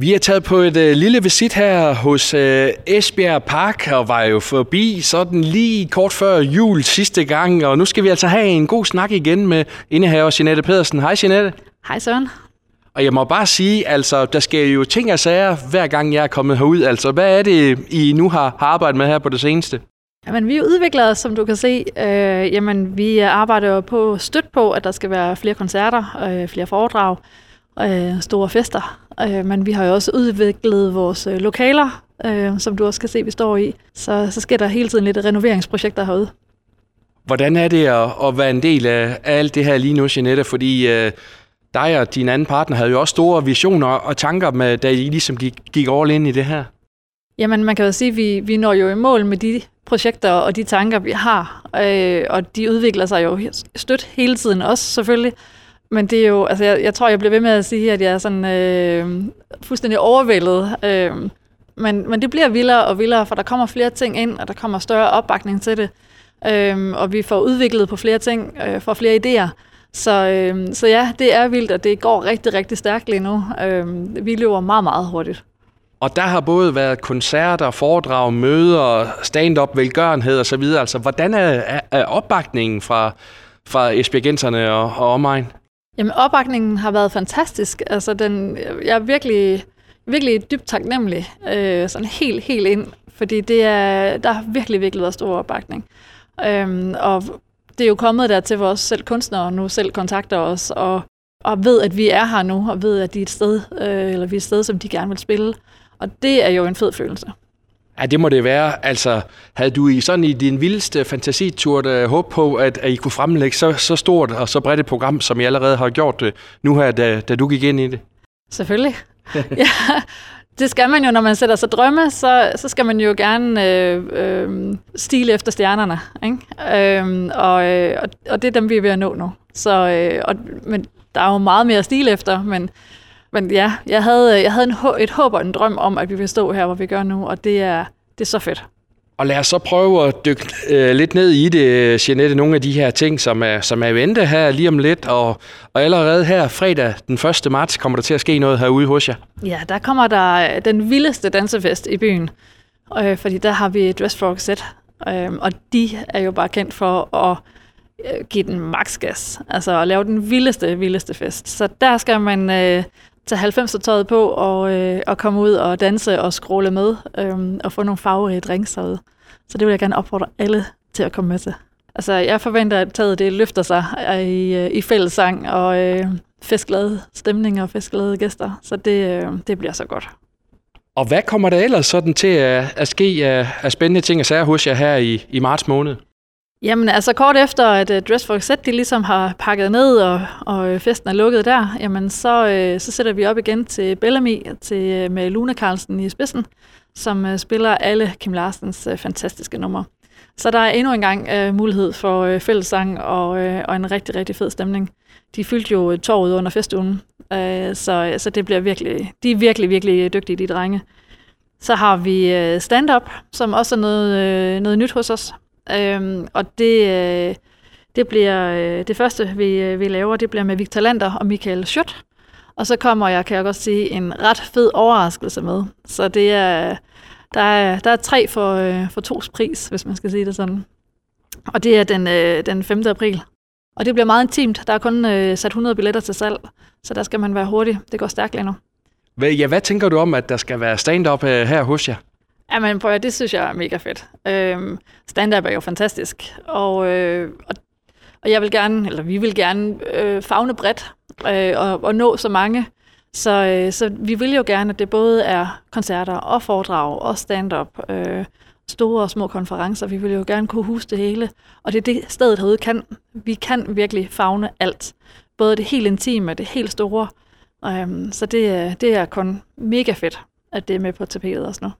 Vi er taget på et øh, lille visit her hos øh, Esbjerg Park og var jo forbi sådan lige kort før jul sidste gang, og nu skal vi altså have en god snak igen med indehaver Jeanette Pedersen. Hej Jeanette. Hej Søren. Og jeg må bare sige, altså, der sker jo ting og sager, hver gang jeg er kommet herud. Altså, hvad er det, I nu har, har arbejdet med her på det seneste? Jamen, vi udvikler, som du kan se, øh, jamen, vi arbejder jo på støt på, at der skal være flere koncerter, øh, flere foredrag, øh, store fester. Øh, men vi har jo også udviklet vores øh, lokaler, øh, som du også kan se, vi står i. Så, så sker der hele tiden lidt renoveringsprojekter herude. Hvordan er det at, at være en del af, af alt det her lige nu, Jeanette? Fordi øh, dig og din anden partner havde jo også store visioner og tanker, med, da I ligesom gik, gik all ind i det her. Jamen, man kan jo sige, at vi, vi når jo i mål med de projekter og de tanker, vi har. Øh, og de udvikler sig jo stødt hele tiden også, selvfølgelig. Men det er jo, altså jeg, jeg tror, jeg bliver ved med at sige, at jeg er sådan øh, fuldstændig overvældet. Øh, men, men det bliver vildere og vildere, for der kommer flere ting ind, og der kommer større opbakning til det. Øh, og vi får udviklet på flere ting, øh, får flere idéer. Så, øh, så ja, det er vildt, og det går rigtig, rigtig stærkt lige nu. Øh, vi løber meget, meget hurtigt. Og der har både været koncerter, foredrag, møder, stand-up, velgørenhed osv. Altså, hvordan er, er, er opbakningen fra, fra Esbjergenserne og, og omegn? Jamen, opbakningen har været fantastisk. Altså, den, jeg er virkelig, virkelig dybt taknemmelig. Øh, sådan helt, helt ind. Fordi det er, der har virkelig, virkelig været stor opbakning. Øhm, og det er jo kommet der til, hvor også selv kunstnere nu selv kontakter os, og, og ved, at vi er her nu, og ved, at de er et sted, øh, eller vi er et sted, som de gerne vil spille. Og det er jo en fed følelse. Ja, det må det være. Altså, havde du i sådan i din vildeste fantasitur uh, håb på, at, at I kunne fremlægge så, så stort og så bredt et program, som I allerede har gjort uh, nu her, da, da du gik ind i det? Selvfølgelig. ja, det skal man jo, når man sætter sig drømme, så, så skal man jo gerne øh, øh, stile efter stjernerne. Ikke? Øh, og, øh, og, og det er dem, vi er ved at nå nu. Så, øh, og, men der er jo meget mere stil efter, men men ja, jeg havde, jeg havde en, et håb og en drøm om, at vi vil stå her, hvor vi gør nu, og det er, det er så fedt. Og lad os så prøve at dykke øh, lidt ned i det, Jeanette, nogle af de her ting, som er, som er vente her lige om lidt. Og, og allerede her fredag den 1. marts kommer der til at ske noget herude hos jer. Ja, der kommer der den vildeste dansefest i byen. Øh, fordi der har vi Dress for Set. Øh, og de er jo bare kendt for at øh, give den max gas. Altså at lave den vildeste, vildeste fest. Så der skal man øh, tage 90'er-tøjet på og, øh, og komme ud og danse og skråle med øh, og få nogle farverige drinks derude. Så det vil jeg gerne opfordre alle til at komme med til. Altså, jeg forventer, at taget det løfter sig øh, i, øh, i fællessang og øh, festglade stemning og festglade gæster. Så det, øh, det bliver så godt. Og hvad kommer der ellers sådan til at, at ske af, af spændende ting og sager hos jer her i, i marts måned? Jamen altså kort efter, at øh, uh, Dress for Set, de ligesom har pakket ned, og, og øh, festen er lukket der, jamen så, uh, så sætter vi op igen til Bellamy til, uh, med Luna Carlsen i spidsen, som uh, spiller alle Kim Larsens uh, fantastiske numre. Så der er endnu en gang uh, mulighed for uh, fællessang og, uh, og en rigtig, rigtig fed stemning. De fyldte jo torvet under festugen, uh, så, så det bliver virkelig, de er virkelig, virkelig dygtige, de drenge. Så har vi uh, stand-up, som også er noget, uh, noget nyt hos os. Øhm, og det, øh, det bliver øh, det første, vi, øh, vi laver, det bliver med Victor Lander og Michael Schødt. Og så kommer jeg, kan jeg godt sige, en ret fed overraskelse med. Så det er, der er, der er tre for, øh, for tos pris, hvis man skal sige det sådan. Og det er den, øh, den 5. april. Og det bliver meget intimt. Der er kun øh, sat 100 billetter til salg, så der skal man være hurtig. Det går stærkt lige nu. Ja, hvad tænker du om, at der skal være stand-up øh, her hos jer? Jamen, prøv at, det synes jeg er mega fedt. Øhm, stand-up er jo fantastisk, og, øh, og, og jeg vil gerne, eller vi vil gerne øh, fagne bredt øh, og, og nå så mange. Så, øh, så vi vil jo gerne, at det både er koncerter og foredrag og stand-up, øh, store og små konferencer. Vi vil jo gerne kunne huske det hele, og det er det stedet herude kan. Vi kan virkelig fagne alt. Både det helt intime det helt store. Øhm, så det, det er kun mega fedt, at det er med på tapetet også nu.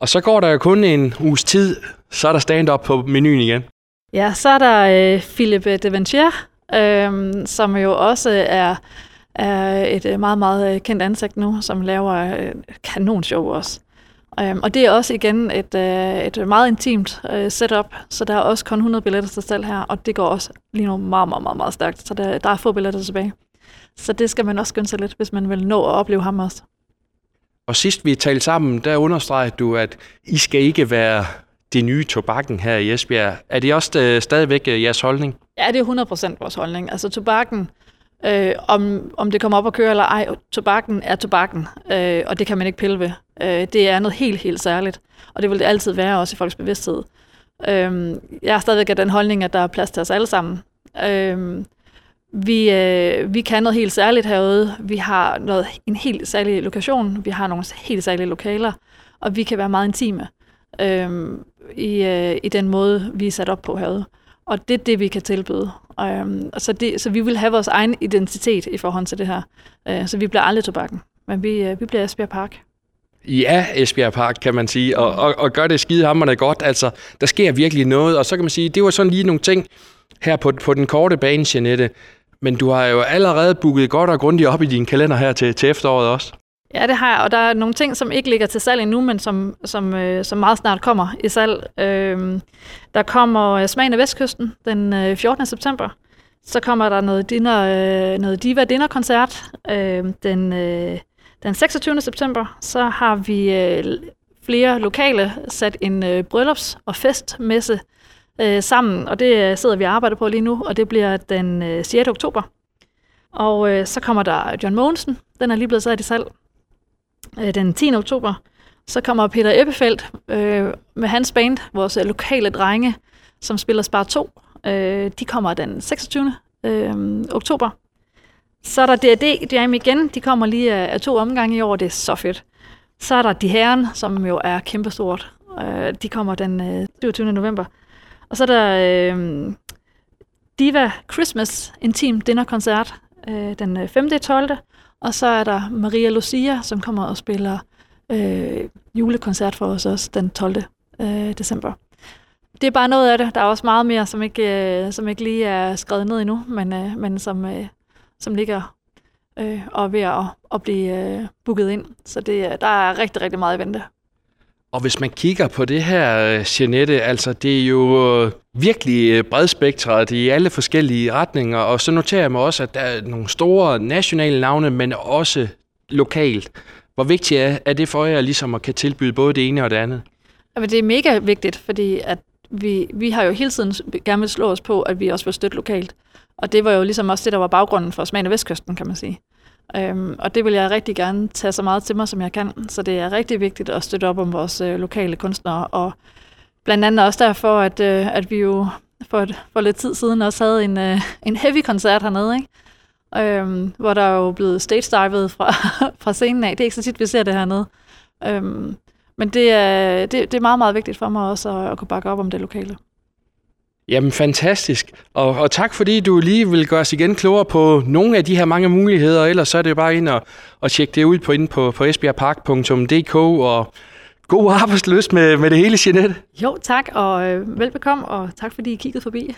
Og så går der jo kun en uges tid, så er der stand-up på menuen igen. Ja, så er der øh, Philippe Deventier, øh, som jo også er, er et øh, meget, meget øh, kendt ansigt nu, som laver øh, kanonshow også. Øh, og det er også igen et, øh, et meget intimt øh, setup, så der er også kun 100 billetter til salg her, og det går også lige nu meget, meget, meget, meget stærkt, så der, der er få billetter tilbage. Så det skal man også skynde sig lidt, hvis man vil nå at opleve ham også. Og sidst vi talte sammen, der understregede du, at I skal ikke være det nye tobakken her i Esbjerg. Er det også øh, stadigvæk øh, jeres holdning? Ja, det er 100% vores holdning. Altså tobakken, øh, om, om det kommer op at køre eller ej, tobakken er tobakken, øh, og det kan man ikke pille ved. Øh, det er noget helt, helt særligt, og det vil det altid være også i folks bevidsthed. Øh, jeg er stadigvæk af den holdning, at der er plads til os alle sammen. Øh, vi, øh, vi kan noget helt særligt herude. Vi har noget, en helt særlig lokation. Vi har nogle helt særlige lokaler. Og vi kan være meget intime øh, i, øh, i den måde, vi er sat op på herude. Og det er det, vi kan tilbyde. Øh, så, det, så vi vil have vores egen identitet i forhold til det her. Øh, så vi bliver aldrig tobakken. Men vi, øh, vi bliver Esbjerg Park. Ja, Esbjerg Park, kan man sige, og, og, og gør det skidehammerende godt. Altså, der sker virkelig noget, og så kan man sige, det var sådan lige nogle ting her på, på den korte bane, Jeanette. Men du har jo allerede booket godt og grundigt op i din kalender her til, til efteråret også. Ja, det har jeg, og der er nogle ting, som ikke ligger til salg endnu, men som, som, øh, som meget snart kommer i salg. Øh, der kommer øh, Smagen af Vestkysten den øh, 14. september. Så kommer der noget, dinner, øh, noget Diva Dinner-koncert øh, den, øh, den 26. september. Så har vi øh, flere lokale sat en øh, bryllups- og festmesse øh, sammen, og det øh, sidder vi og arbejder på lige nu, og det bliver den øh, 6. oktober. Og øh, så kommer der John Mogensen, den er lige blevet sat i salg øh, den 10. oktober. Så kommer Peter Ebbefeldt øh, med hans band, vores øh, lokale drenge, som spiller Spar 2. Øh, de kommer den 26. Øh, oktober. Så er der D&D Jam igen. De kommer lige af, af to omgange i år. Det er så fedt. Så er der De Herren, som jo er kæmpestort. Øh, de kommer den øh, 27. november. Og så er der øh, Diva Christmas Intim Dinner-koncert øh, den øh, 5. 12. Og så er der Maria Lucia, som kommer og spiller øh, julekoncert for os også den 12. Øh, december. Det er bare noget af det. Der er også meget mere, som ikke, øh, som ikke lige er skrevet ned endnu, men, øh, men som, øh, som ligger øh, og er ved at, at blive øh, booket ind. Så det, der er rigtig, rigtig meget i vente. Og hvis man kigger på det her, øh, Jeanette, altså det er jo øh, virkelig øh, bredspektret i alle forskellige retninger, og så noterer jeg mig også, at der er nogle store nationale navne, men også lokalt. Hvor vigtigt er, er det for jer ligesom at kan tilbyde både det ene og det andet? Jamen, det er mega vigtigt, fordi at vi, vi har jo hele tiden gerne vil slå os på, at vi også vil støtte lokalt. Og det var jo ligesom også det, der var baggrunden for Smagen af Vestkysten, kan man sige. Øhm, og det vil jeg rigtig gerne tage så meget til mig, som jeg kan. Så det er rigtig vigtigt at støtte op om vores øh, lokale kunstnere. Og blandt andet også derfor, at, øh, at vi jo for, et, for lidt tid siden også havde en, øh, en heavy-koncert hernede, ikke? Øhm, hvor der er jo blevet stage-divet fra, fra scenen af. Det er ikke så tit, vi ser det hernede. Øhm, men det er, det, det er meget, meget vigtigt for mig også at, at kunne bakke op om det lokale. Jamen fantastisk, og, og tak fordi du lige vil gøre os igen klogere på nogle af de her mange muligheder, ellers så er det bare ind og, og tjekke det ud på, inde på, på esbjergpark.dk og god arbejdsløst med, med det hele, Jeanette. Jo, tak, og øh, velbekomme, og tak fordi I kiggede forbi.